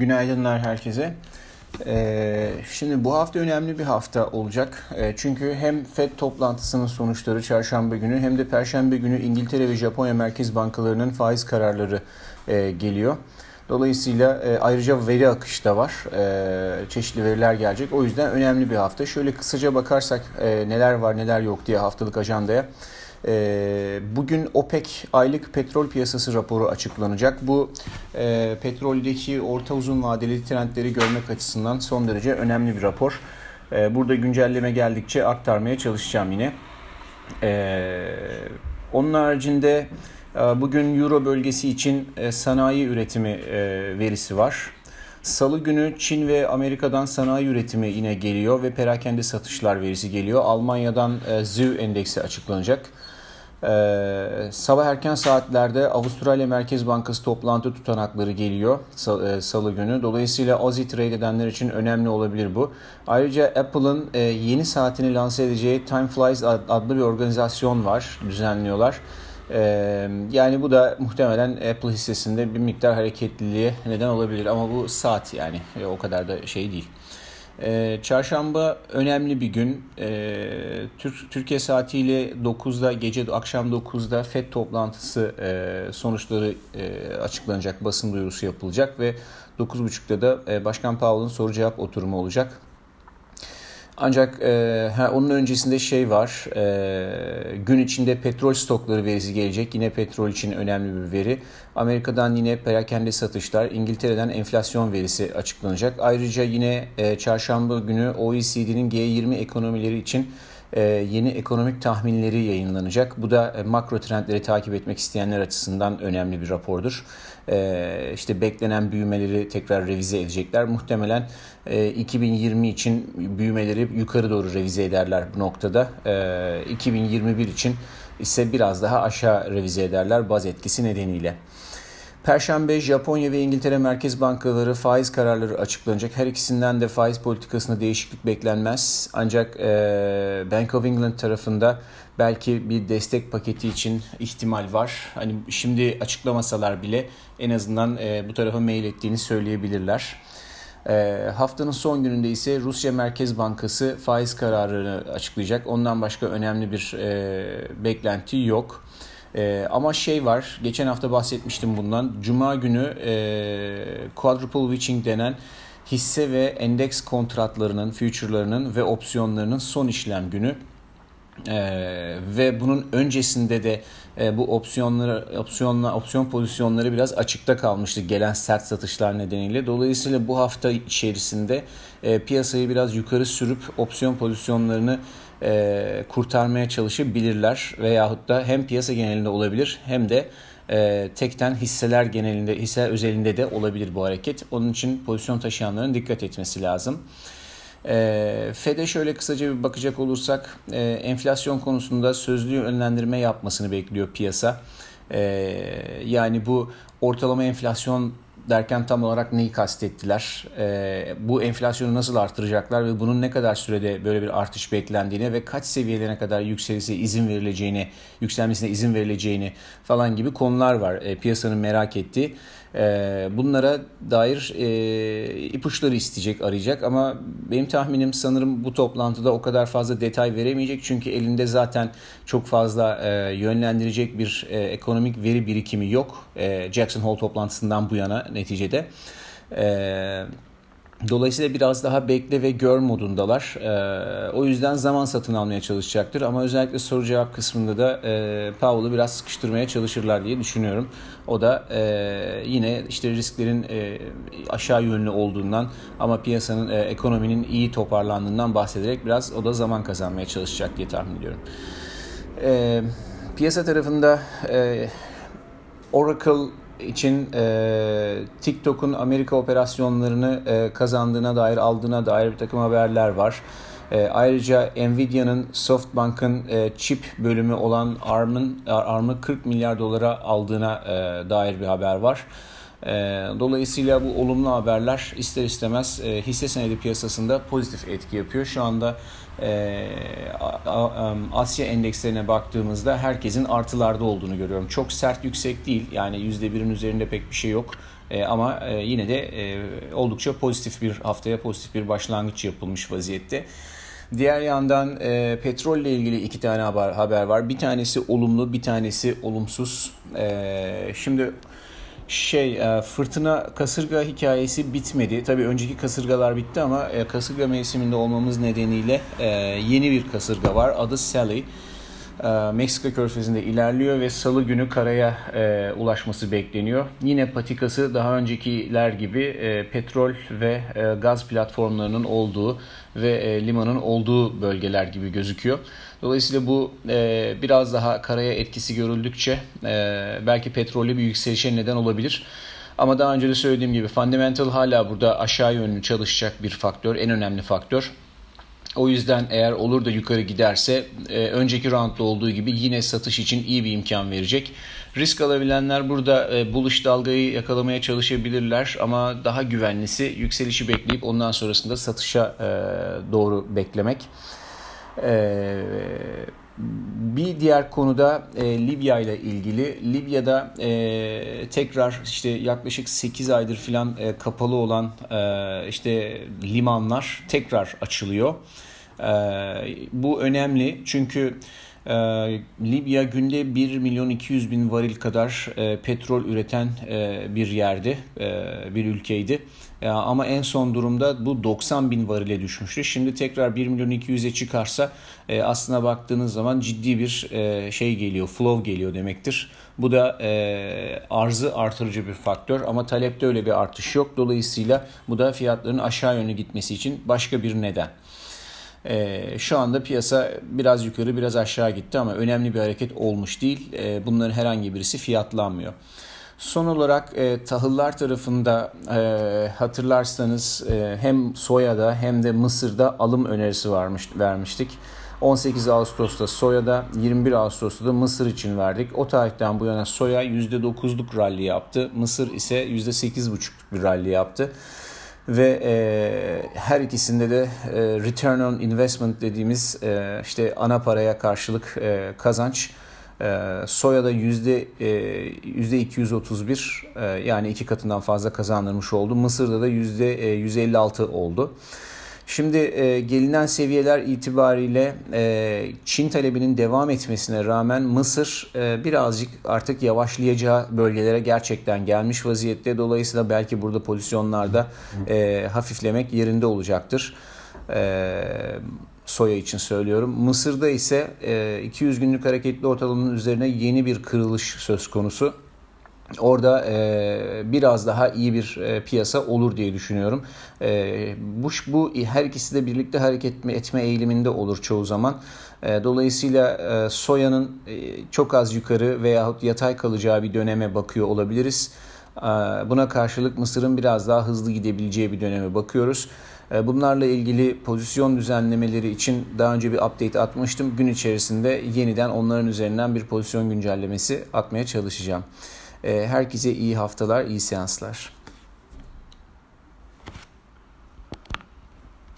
Günaydınlar herkese. Ee, şimdi bu hafta önemli bir hafta olacak. Ee, çünkü hem FED toplantısının sonuçları çarşamba günü hem de perşembe günü İngiltere ve Japonya merkez bankalarının faiz kararları e, geliyor. Dolayısıyla e, ayrıca veri akışı da var. E, çeşitli veriler gelecek. O yüzden önemli bir hafta. Şöyle kısaca bakarsak neler var neler yok diye haftalık ajandaya. E, bugün OPEC aylık petrol piyasası raporu açıklanacak. Bu e, petroldeki orta uzun vadeli trendleri görmek açısından son derece önemli bir rapor. E, burada güncelleme geldikçe aktarmaya çalışacağım yine. E, onun haricinde e, bugün Euro bölgesi için e, sanayi üretimi e, verisi var. Salı günü Çin ve Amerika'dan sanayi üretimi yine geliyor ve perakende satışlar verisi geliyor. Almanya'dan ZÜ endeksi açıklanacak. Ee, sabah erken saatlerde Avustralya Merkez Bankası toplantı tutanakları geliyor sal, salı günü. Dolayısıyla Aussie trade edenler için önemli olabilir bu. Ayrıca Apple'ın e, yeni saatini lanse edeceği Time Flies adlı bir organizasyon var, düzenliyorlar. Ee, yani bu da muhtemelen Apple hissesinde bir miktar hareketliliğe neden olabilir ama bu saat yani e, o kadar da şey değil. Ee, çarşamba önemli bir gün. Ee, Türk Türkiye saatiyle 9'da gece akşam 9'da FED toplantısı e, sonuçları e, açıklanacak, basın duyurusu yapılacak ve 9.30'da da e, Başkan Powell'ın soru cevap oturumu olacak. Ancak e, ha, onun öncesinde şey var, e, gün içinde petrol stokları verisi gelecek. Yine petrol için önemli bir veri. Amerika'dan yine perakende satışlar, İngiltere'den enflasyon verisi açıklanacak. Ayrıca yine e, çarşamba günü OECD'nin G20 ekonomileri için yeni ekonomik tahminleri yayınlanacak. Bu da e, makro trendleri takip etmek isteyenler açısından önemli bir rapordur. E, işte beklenen büyümeleri tekrar revize edecekler. Muhtemelen 2020 için büyümeleri yukarı doğru revize ederler bu noktada. 2021 için ise biraz daha aşağı revize ederler baz etkisi nedeniyle. Perşembe Japonya ve İngiltere Merkez Bankaları faiz kararları açıklanacak. Her ikisinden de faiz politikasında değişiklik beklenmez. Ancak e, Bank of England tarafında belki bir destek paketi için ihtimal var. Hani şimdi açıklamasalar bile en azından e, bu tarafa mail ettiğini söyleyebilirler. E, haftanın son gününde ise Rusya Merkez Bankası faiz kararını açıklayacak. Ondan başka önemli bir e, beklenti yok. E, ama şey var, geçen hafta bahsetmiştim bundan. Cuma günü e, quadruple witching denen hisse ve endeks kontratlarının, future'larının ve opsiyonlarının son işlem günü. Ee, ve bunun öncesinde de e, bu opsiyonları opsiyonla opsiyon pozisyonları biraz açıkta kalmıştı gelen sert satışlar nedeniyle. Dolayısıyla bu hafta içerisinde e, piyasayı biraz yukarı sürüp opsiyon pozisyonlarını e, kurtarmaya çalışabilirler veyahut da hem piyasa genelinde olabilir hem de e, tekten hisseler genelinde hisse özelinde de olabilir bu hareket. Onun için pozisyon taşıyanların dikkat etmesi lazım. E, FED'e şöyle kısaca bir bakacak olursak e, enflasyon konusunda sözlü yönlendirme yapmasını bekliyor piyasa. E, yani bu ortalama enflasyon derken tam olarak neyi kastettiler? E, bu enflasyonu nasıl artıracaklar ve bunun ne kadar sürede böyle bir artış beklendiğine ve kaç seviyelerine kadar yükselirse izin verileceğini, yükselmesine izin verileceğini falan gibi konular var e, piyasanın merak ettiği. E, bunlara dair e, ipuçları isteyecek, arayacak ama benim tahminim sanırım bu toplantıda o kadar fazla detay veremeyecek çünkü elinde zaten çok fazla e, yönlendirecek bir e, ekonomik veri birikimi yok Jackson Hole toplantısından bu yana neticede. Evet. Dolayısıyla biraz daha bekle ve gör modundalar. Ee, o yüzden zaman satın almaya çalışacaktır. Ama özellikle soru cevap kısmında da e, Powell'ı biraz sıkıştırmaya çalışırlar diye düşünüyorum. O da e, yine işte risklerin e, aşağı yönlü olduğundan ama piyasanın e, ekonominin iyi toparlandığından bahsederek biraz o da zaman kazanmaya çalışacak diye tahmin ediyorum. E, piyasa tarafında e, Oracle için e, TikTok'un Amerika operasyonlarını e, kazandığına dair aldığına dair bir takım haberler var. E, ayrıca Nvidia'nın SoftBank'ın e, çip bölümü olan ARM'ın ARM'ı 40 milyar dolara aldığına e, dair bir haber var. E, dolayısıyla bu olumlu haberler ister istemez e, hisse senedi piyasasında pozitif etki yapıyor. Şu anda e, Asya endekslerine baktığımızda herkesin artılarda olduğunu görüyorum. Çok sert yüksek değil yani %1'in üzerinde pek bir şey yok. E, ama yine de oldukça pozitif bir haftaya pozitif bir başlangıç yapılmış vaziyette. Diğer yandan e, petrolle ilgili iki tane haber, haber var. Bir tanesi olumlu, bir tanesi olumsuz. E, şimdi şey e, fırtına kasırga hikayesi bitmedi. Tabii önceki kasırgalar bitti ama e, kasırga mevsiminde olmamız nedeniyle e, yeni bir kasırga var. Adı Sally. Meksika körfezinde ilerliyor ve salı günü karaya e, ulaşması bekleniyor. Yine patikası daha öncekiler gibi e, petrol ve e, gaz platformlarının olduğu ve e, limanın olduğu bölgeler gibi gözüküyor. Dolayısıyla bu e, biraz daha karaya etkisi görüldükçe e, belki petrolü bir yükselişe neden olabilir. Ama daha önce de söylediğim gibi fundamental hala burada aşağı yönlü çalışacak bir faktör, en önemli faktör. O yüzden eğer olur da yukarı giderse e, önceki roundda olduğu gibi yine satış için iyi bir imkan verecek. Risk alabilenler burada e, buluş dalgayı yakalamaya çalışabilirler ama daha güvenlisi yükselişi bekleyip ondan sonrasında satışa e, doğru beklemek. E, bir diğer konuda e, Libya ile ilgili. Libya'da e, tekrar işte yaklaşık 8 aydır filan e, kapalı olan e, işte limanlar tekrar açılıyor. E, bu önemli çünkü e, Libya günde 1 milyon 200 bin varil kadar e, petrol üreten e, bir yerdi, e, bir ülkeydi. E, ama en son durumda bu 90 bin varile düşmüştü. Şimdi tekrar 1 milyon 200'e çıkarsa e, aslına baktığınız zaman ciddi bir e, şey geliyor, flow geliyor demektir. Bu da e, arzı artırıcı bir faktör ama talepte öyle bir artış yok. Dolayısıyla bu da fiyatların aşağı yönlü gitmesi için başka bir neden. E, şu anda piyasa biraz yukarı biraz aşağı gitti ama önemli bir hareket olmuş değil. E, bunların herhangi birisi fiyatlanmıyor. Son olarak e, tahıllar tarafında e, hatırlarsanız e, hem soyada hem de mısırda alım önerisi varmış, vermiştik. 18 Ağustos'ta soyada, 21 Ağustos'ta da mısır için verdik. O tarihten bu yana soya %9'luk rally yaptı. Mısır ise %8,5'luk bir rally yaptı ve e, her ikisinde de e, return on investment dediğimiz e, işte ana paraya karşılık e, kazanç e, soyada yüzde e, yüzde 231 e, yani iki katından fazla kazandırmış oldu. Mısır'da da yüzde 156 oldu. Şimdi e, gelinen seviyeler itibariyle e, Çin talebinin devam etmesine rağmen Mısır e, birazcık artık yavaşlayacağı bölgelere gerçekten gelmiş vaziyette. Dolayısıyla belki burada pozisyonlarda e, hafiflemek yerinde olacaktır. E, soya için söylüyorum. Mısır'da ise e, 200 günlük hareketli ortalamanın üzerine yeni bir kırılış söz konusu. Orada e, biraz daha iyi bir e, piyasa olur diye düşünüyorum. E, bu, bu her ikisi de birlikte hareket etme eğiliminde olur çoğu zaman. E, dolayısıyla e, soyanın e, çok az yukarı veyahut yatay kalacağı bir döneme bakıyor olabiliriz. E, buna karşılık Mısır'ın biraz daha hızlı gidebileceği bir döneme bakıyoruz. E, bunlarla ilgili pozisyon düzenlemeleri için daha önce bir update atmıştım. Gün içerisinde yeniden onların üzerinden bir pozisyon güncellemesi atmaya çalışacağım. Ee, herkese iyi haftalar, iyi seanslar.